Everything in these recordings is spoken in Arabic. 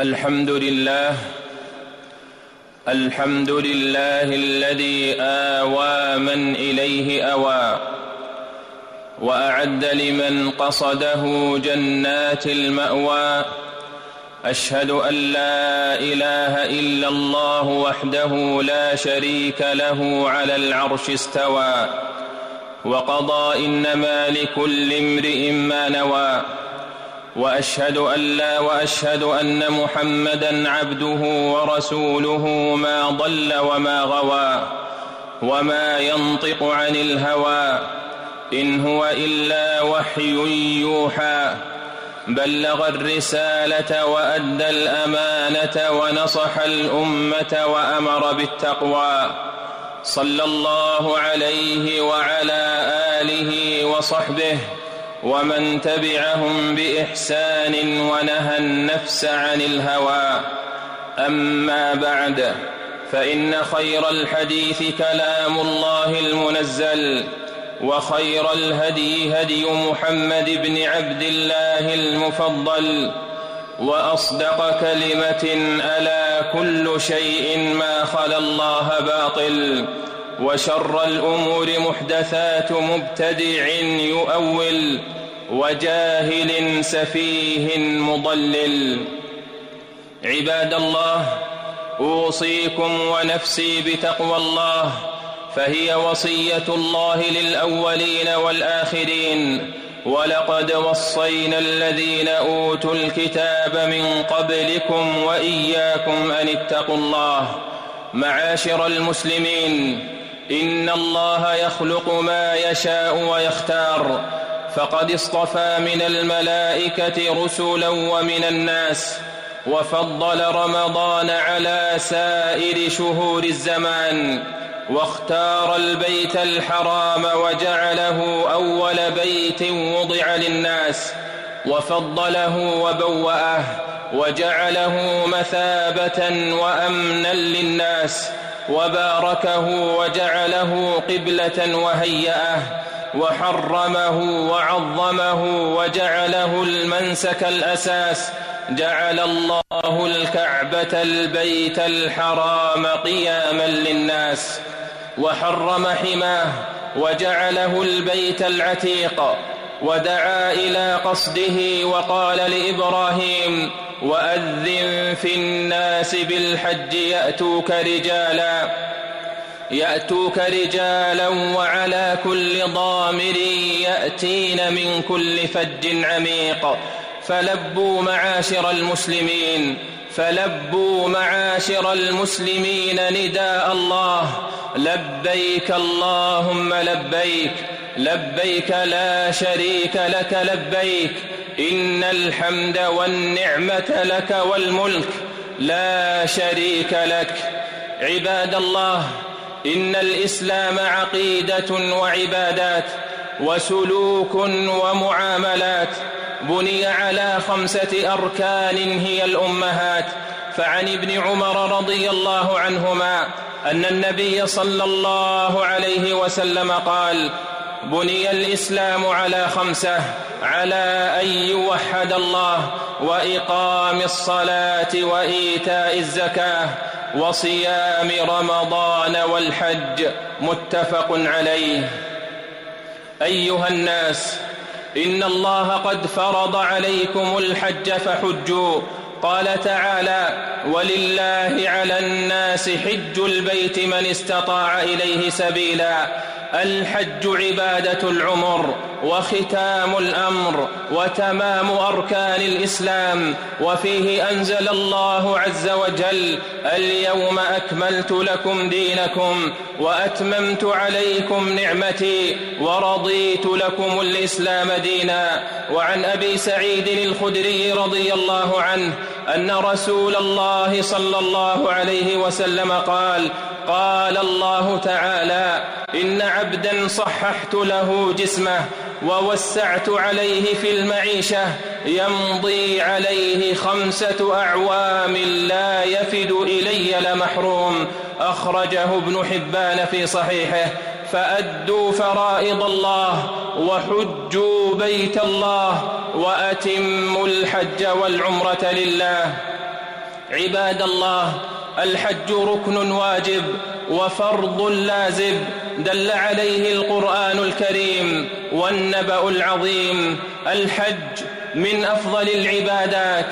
الحمد لله الحمد لله الذي آوى من إليه أوى وأعد لمن قصده جنات المأوى. أشهد أن لا إله إلا الله وحده لا شريك له على العرش استوى وقضى إنما لكل امرئ ما نوى. وأشهد أن لا وأشهد أن محمدا عبده ورسوله ما ضل وما غوى وما ينطق عن الهوى إن هو إلا وحي يوحى. بلغ الرسالة وأدى الأمانة ونصح الأمة وأمر بالتقوى. صلى الله عليه وعلى آله وصحبه ومن تبعهم بإحسان ونهى النفس عن الهوى. أما بعد فإن خير الحديث كلام الله المنزل وخير الهدي هدي محمد بن عبد الله المفضل وأصدق كلمة ألا كل شيء ما خلا الله باطل. وشر الأمور محدثات مبتدع يؤول وجاهل سفيه مضلل. عباد الله أوصيكم ونفسي بتقوى الله فهي وصية الله للأولين والآخرين. ولقد وصينا الذين أوتوا الكتاب من قبلكم وإياكم أن اتقوا الله. معاشر المسلمين ان الله يخلق ما يشاء ويختار. فقد اصطفى من الملائكه رسلا ومن الناس وفضل رمضان على سائر شهور الزمان واختار البيت الحرام وجعله اول بيت وضع للناس وفضله وبواه وجعله مثابه وامنا للناس وباركه وجعله قبلة وهياه وحرمه وعظمه وجعله المنسك الأساس جعل الله الكعبة البيت الحرام قياما للناس وحرم حماه وجعله البيت العتيق ودعا إلى قصده وقال لإبراهيم وأذن في الناس بالحج يأتوك رجالا يأتوك رجالا وعلى كل ضامر يأتين من كل فج عميق. فلبوا معاشر المسلمين فلبوا معاشر المسلمين نداء الله. لبيك اللهم لبيك لبيك لا شريك لك لبيك إن الحمد والنعمة لك والملك لا شريك لك. عباد الله إن الإسلام عقيدة وعبادات وسلوك ومعاملات بني على خمسة أركان هي الأمهات. فعن ابن عمر رضي الله عنهما أن النبي صلى الله عليه وسلم قال بني الإسلام على خمسة على أن يوحد الله وإقام الصلاة وإيتاء الزكاة وصيام رمضان والحج متفق عليه. أيها الناس إن الله قد فرض عليكم الحج فحجوا. قال تعالى ولله على الناس حج البيت من استطاع إليه سبيلا. الحج عبادة العمر وختام الأمر وتمام أركان الإسلام وفيه أنزل الله عز وجل اليوم أكملت لكم دينكم وأتممت عليكم نعمتي ورضيت لكم الإسلام دينا. وعن أبي سعيد الخدري رضي الله عنه أن رسول الله صلى الله عليه وسلم قال قال الله تعالى إن عبدا صححت له جسمه ووسعت عليه في المعيشة يمضي عليه خمسة أعوام لا يفد إلي لمحروم أخرجه ابن حبان في صحيحه فأدوا فرائض الله وحجوا بيت الله وأتموا الحج والعمرة لله. عباد الله الحج ركن واجب وفرض لازم دل عليه القرآن الكريم والنبأ العظيم. الحج من أفضل العبادات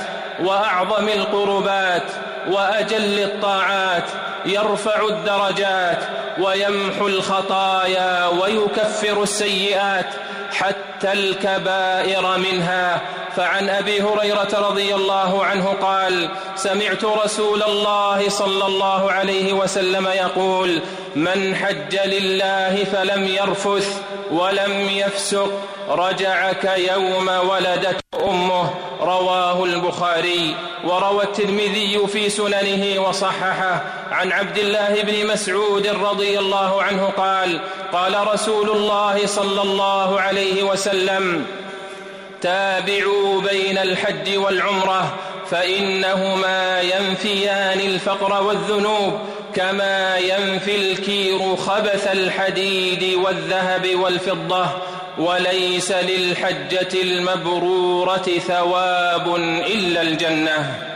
وأعظم القربات وأجل الطاعات. يرفع الدرجات ويمحو الخطايا ويكفر السيئات حتى الكبائر منها. فعن أبي هريرة رضي الله عنه قال سمعت رسول الله صلى الله عليه وسلم يقول من حج لله فلم يرفث ولم يفسق رجع كيوم ولدت أمه رواه البخاري. وروى الترمذي في سننه وصححه. عن عبد الله بن مسعود رضي الله عنه قال قال رسول الله صلى الله عليه وسلم تابعوا بين الحج والعمرة فإنهما ينفيان الفقر والذنوب كما ينفي الكير خبث الحديد والذهب والفضة وليس للحجة المبرورة ثواب إلا الجنة.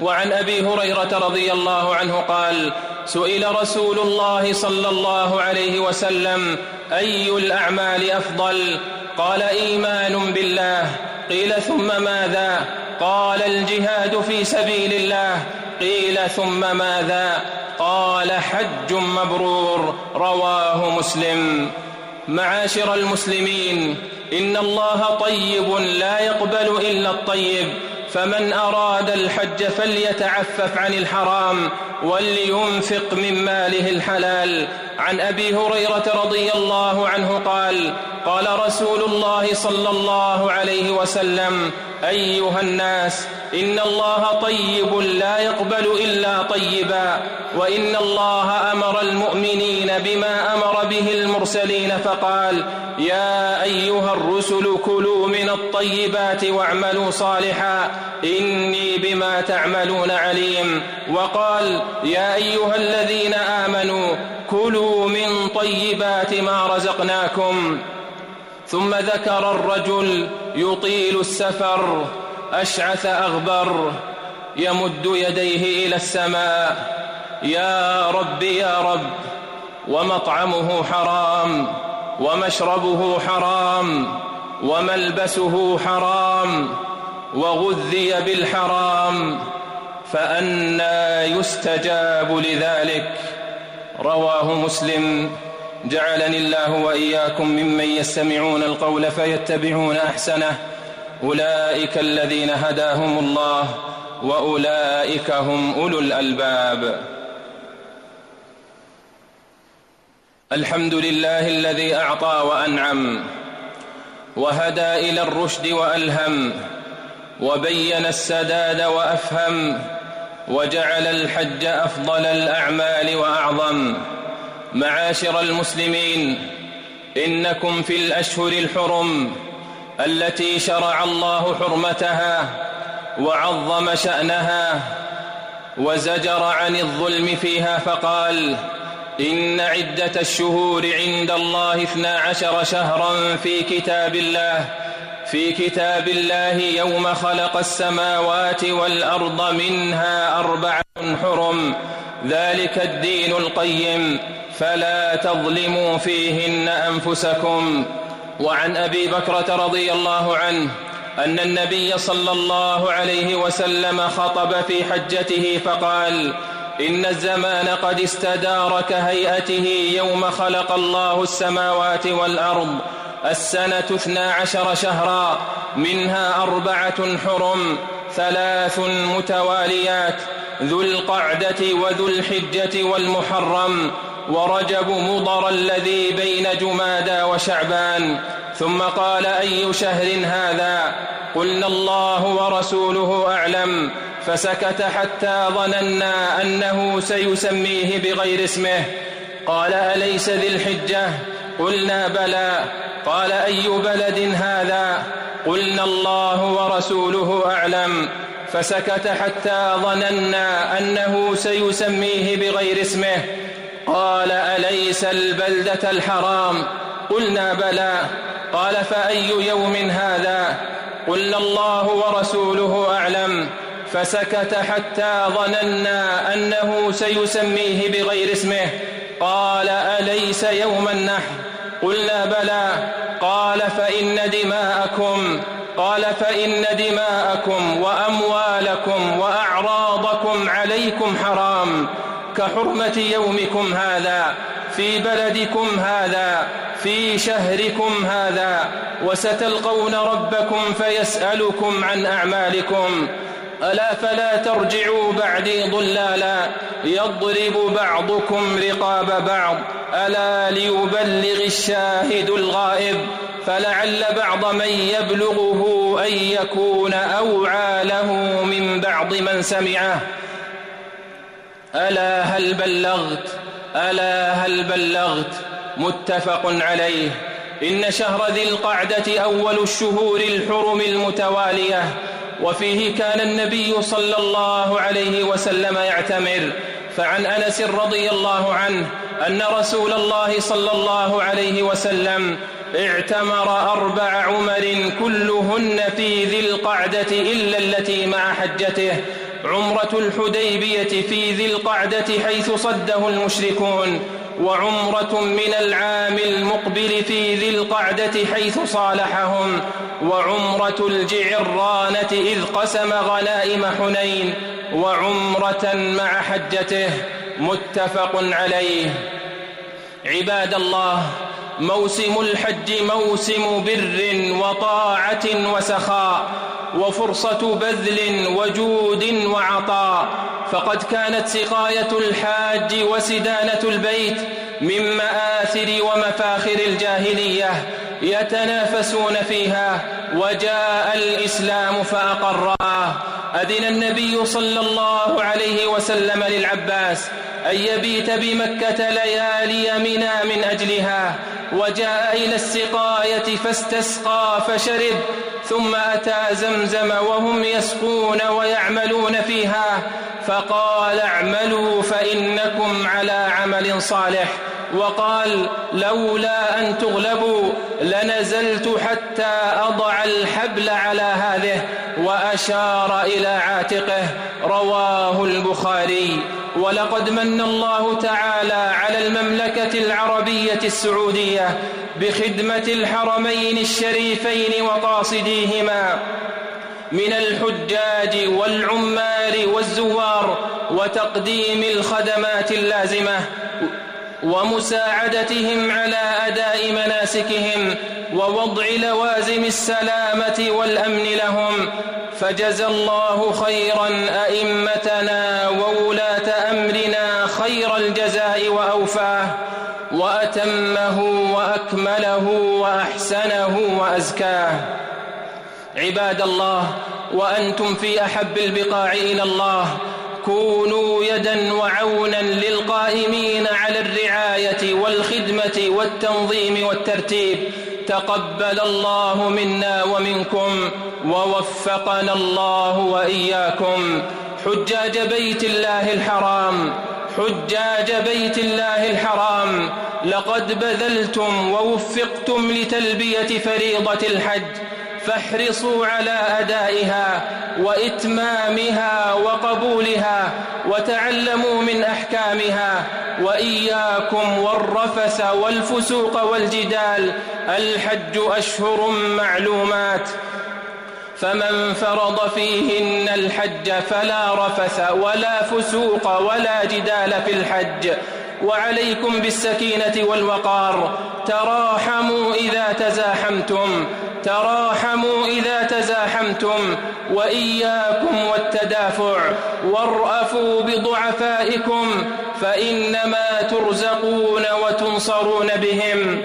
وعن أبي هريرة رضي الله عنه قال سئل رسول الله صلى الله عليه وسلم أي الأعمال أفضل؟ قال إيمان بالله. قيل ثم ماذا؟ قال الجهاد في سبيل الله. قيل ثم ماذا؟ قال حج مبرور. رواه مسلم. معاشر المسلمين إن الله طيب لا يقبل إلا الطيب. فمن أراد الحج فليتعفف عن الحرام ولينفق من ماله الحلال. عن أبي هريرة رضي الله عنه قال قال رسول الله صلى الله عليه وسلم أيها الناس إن الله طيب لا يقبل إلا طيبا وإن الله أمر المؤمنين بما أمر به المرسلين فقال يا أيها الرسل كلوا من الطيبات واعملوا صالحا إني بما تعملون عليم. وقال يا أيها الذين آمنوا كلوا من طيبات ما رزقناكم. ثم ذكر الرجل يطيل السفر أشعث أغبر يمد يديه إلى السماء. يا رب يا رب ومطعمه حرام ومشربه حرام وملبسه حرام وغذي بالحرام فانى يستجاب لذلك. رواه مسلم. جعلني الله وإياكم ممن يستمعون القول فيتبعون أحسنه. أولئك الذين هداهم الله وأولئك هم أولو الألباب. الحمد لله الذي أعطى وأنعم وهدى إلى الرشد وألهم وبين السداد وأفهم وجعل الحج أفضل الأعمال وأعظم. معاشر المسلمين إنكم في الأشهر الحرم التي شرع الله حرمتها وعظم شأنها وزجر عن الظلم فيها فقال إن عدة الشهور عند الله اثنا عشر شهرا في كتاب الله في كتاب الله يوم خلق السماوات والأرض منها أربعة حرم ذلك الدين القيم فلا تظلموا فيهن أنفسكم. وعن أبي بكرة رضي الله عنه أن النبي صلى الله عليه وسلم خطب في حجته فقال إن الزمان قد استدار كهيئته يوم خلق الله السماوات والأرض السنة اثنا عشر شهرا منها أربعة حرم ثلاث متواليات ذو القعدة وذو الحجة والمحرم ورجب مضر الذي بين جمادى وشعبان. ثم قال أي شهر هذا؟ قلنا الله ورسوله أعلم. فسكت حتى ظننا أنه سيسميه بغير اسمه. قال أليس ذي الحجة؟ قلنا بلى. قال أي بلد هذا؟ قلنا الله ورسوله أعلم. فسكت حتى ظننا أنه سيسميه بغير اسمه. قال أليس البلدة الحرام؟ قلنا بلى. قال فأي يوم هذا؟ قلنا الله ورسوله أعلم. فسكت حتى ظننا أنه سيسميه بغير اسمه. قال أليس يوم النحر؟ قلنا بلى. قال فإن دماءكم. قال فإن دماءكم وأموالكم وأعراضكم عليكم حرام. كحرمة يومكم هذا في بلدكم هذا في شهركم هذا وستلقون ربكم فيسألكم عن أعمالكم. ألا فلا ترجعوا بعدي ضلالا يضرب بعضكم رقاب بعض. ألا ليبلغ الشاهد الغائب فلعل بعض من يبلغه أن يكون أوعى له من بعض من سمعه. ألا هل بلغت؟ ألا هل بلغت؟ متفق عليه. إن شهر ذي القعدة أول الشهور الحرم المتوالية وفيه كان النبي صلى الله عليه وسلم يعتمر. فعن أنس رضي الله عنه أن رسول الله صلى الله عليه وسلم اعتمر أربع عمر كلهن في ذي القعدة إلا التي مع حجته. عمرة الحديبية في ذي القعدة حيث صده المشركون وعمرة من العام المقبل في ذي القعدة حيث صالحهم وعمرة الجعرانة إذ قسم غنائم حنين وعمرة مع حجته متفق عليه. عباد الله موسم الحج موسم بر وطاعة وسخاء وفرصة بذل وجود وعطاء. فقد كانت سقاية الحاج وسدانة البيت من مآثر ومفاخر الجاهلية يتنافسون فيها وجاء الإسلام فأقراه أذن النبي صلى الله عليه وسلم للعباس أن يبيت بمكة ليالي منا من أجلها وجاء إلى السقاية فاستسقى فشرب ثم أتى زمزم وهم يسقون ويعملون فيها فقال اعملوا فإنكم على عمل صالح. وقال لولا أن تغلبوا لنزلت حتى أضع الحبل على هذه وأشار إلى عاتقه رواه البخاري. ولقد من الله تعالى على المملكة العربية السعودية بخدمة الحرمين الشريفين وقاصديهما من الحجاج والعمار والزوار وتقديم الخدمات اللازمة. ومساعدتهم على أداء مناسكهم ووضع لوازم السلامة والأمن لهم. فجزى الله خيرا أئمتنا وولاة أمرنا خير الجزاء وأوفاه وأتمه وأكمله وأحسنه وأزكاه. عباد الله وأنتم في أحب البقاع إلى الله كونوا يدا وعونا للقائمين على الرعاية والخدمة والتنظيم والترتيب. تقبل الله منا ومنكم ووفقنا الله وإياكم. حجاج بيت الله الحرام حجاج بيت الله الحرام. لقد بذلتم ووفقتم لتلبية فريضة الحج. فاحرصوا على أدائها وإتمامها وقبولها وتعلموا من أحكامها وإياكم والرفث والفسوق والجدال الحج أشهر معلومات فمن فرض فيهن الحج فلا رفث ولا فسوق ولا جدال في الحج وعليكم بالسكينة والوقار تراحموا إذا تزاحمتم تراحموا إذا تزاحمتم وإياكم والتدافع. وارأفوا بضعفائكم فإنما ترزقون وتنصرون بهم.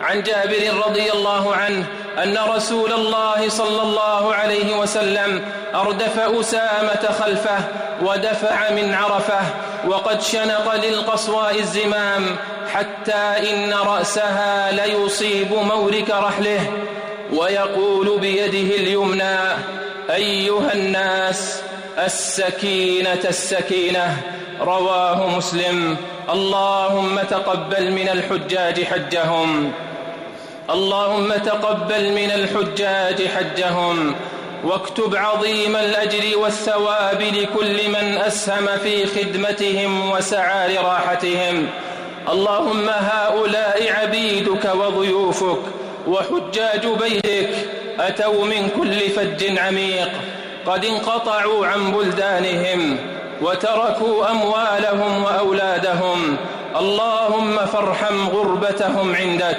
عن جابر رضي الله عنه أن رسول الله صلى الله عليه وسلم أردف أسامة خلفه ودفع من عرفه وقد شنق للقصواء الزمام حتى إن رأسها ليصيب مورك رحله. ويقول بيده اليمنى أيها الناس السكينة السكينة. رواه مسلم. اللهم تقبل من الحجاج حجهم. اللهم تقبل من الحجاج حجهم. واكتب عظيم الأجر والثواب لكل من أسهم في خدمتهم وسعى لراحتهم. اللهم هؤلاء عبيدك وضيوفك. وحجاج بيتك أتوا من كل فج عميق قد انقطعوا عن بلدانهم وتركوا أموالهم وأولادهم اللهم فارحم غربتهم عندك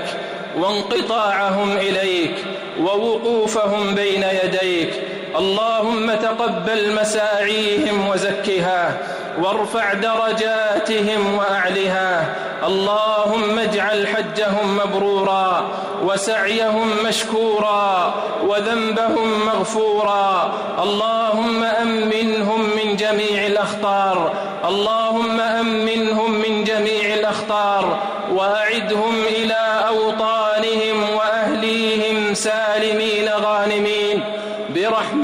وانقطاعهم إليك ووقوفهم بين يديك اللهم تقبل مساعيهم وزكها وارفع درجاتهم وأعلها. اللهم اجعل حجهم مبرورا وسعيهم مشكورا وذنبهم مغفورا. اللهم أمنهم من جميع الأخطار. اللهم أمنهم من جميع الأخطار. وأعدهم إلى أوطانهم وأهليهم سالمين.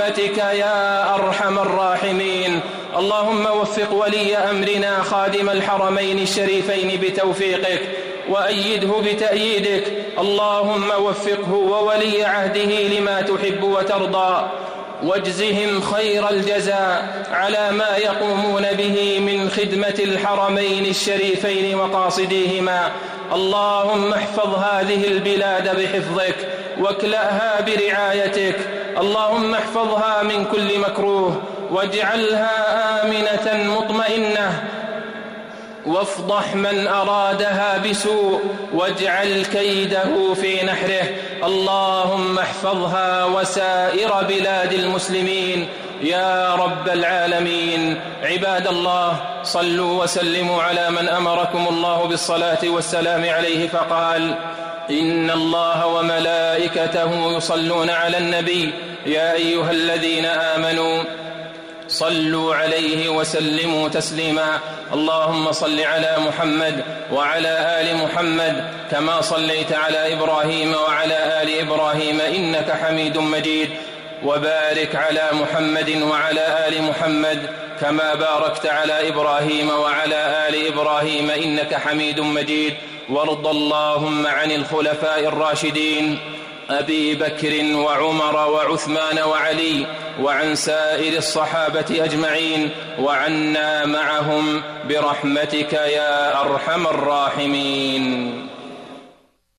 برحمتك يا أرحم الراحمين. اللهم وفق ولي أمرنا خادم الحرمين الشريفين بتوفيقك وأيده بتأييدك. اللهم وفقه وولي عهده لما تحب وترضى. واجزهم خير الجزاء على ما يقومون به من خدمة الحرمين الشريفين وقاصديهما. اللهم احفظ هذه البلاد بحفظك. واكلأها برعايتك. اللهم احفظها من كل مكروه واجعلها آمنة مطمئنة. وافضح من أرادها بسوء واجعل كيده في نحره. اللهم احفظها وسائر بلاد المسلمين. يا رب العالمين. عباد الله صلوا وسلموا على من أمركم الله بالصلاة والسلام عليه فقال إن الله وملائكته يصلون على النبي. يا أيها الذين آمنوا صلوا عليه وسلموا تسليما. اللهم صل على محمد وعلى آل محمد كما صليت على إبراهيم وعلى آل إبراهيم إنك حميد مجيد. وبارك على محمد وعلى آل محمد كما باركت على إبراهيم وعلى آل إبراهيم إنك حميد مجيد. وارض اللهم عن الخلفاء الراشدين أبي بكر وعمر وعثمان وعلي وعن سائر الصحابة أجمعين وعنا معهم برحمتك يا أرحم الراحمين.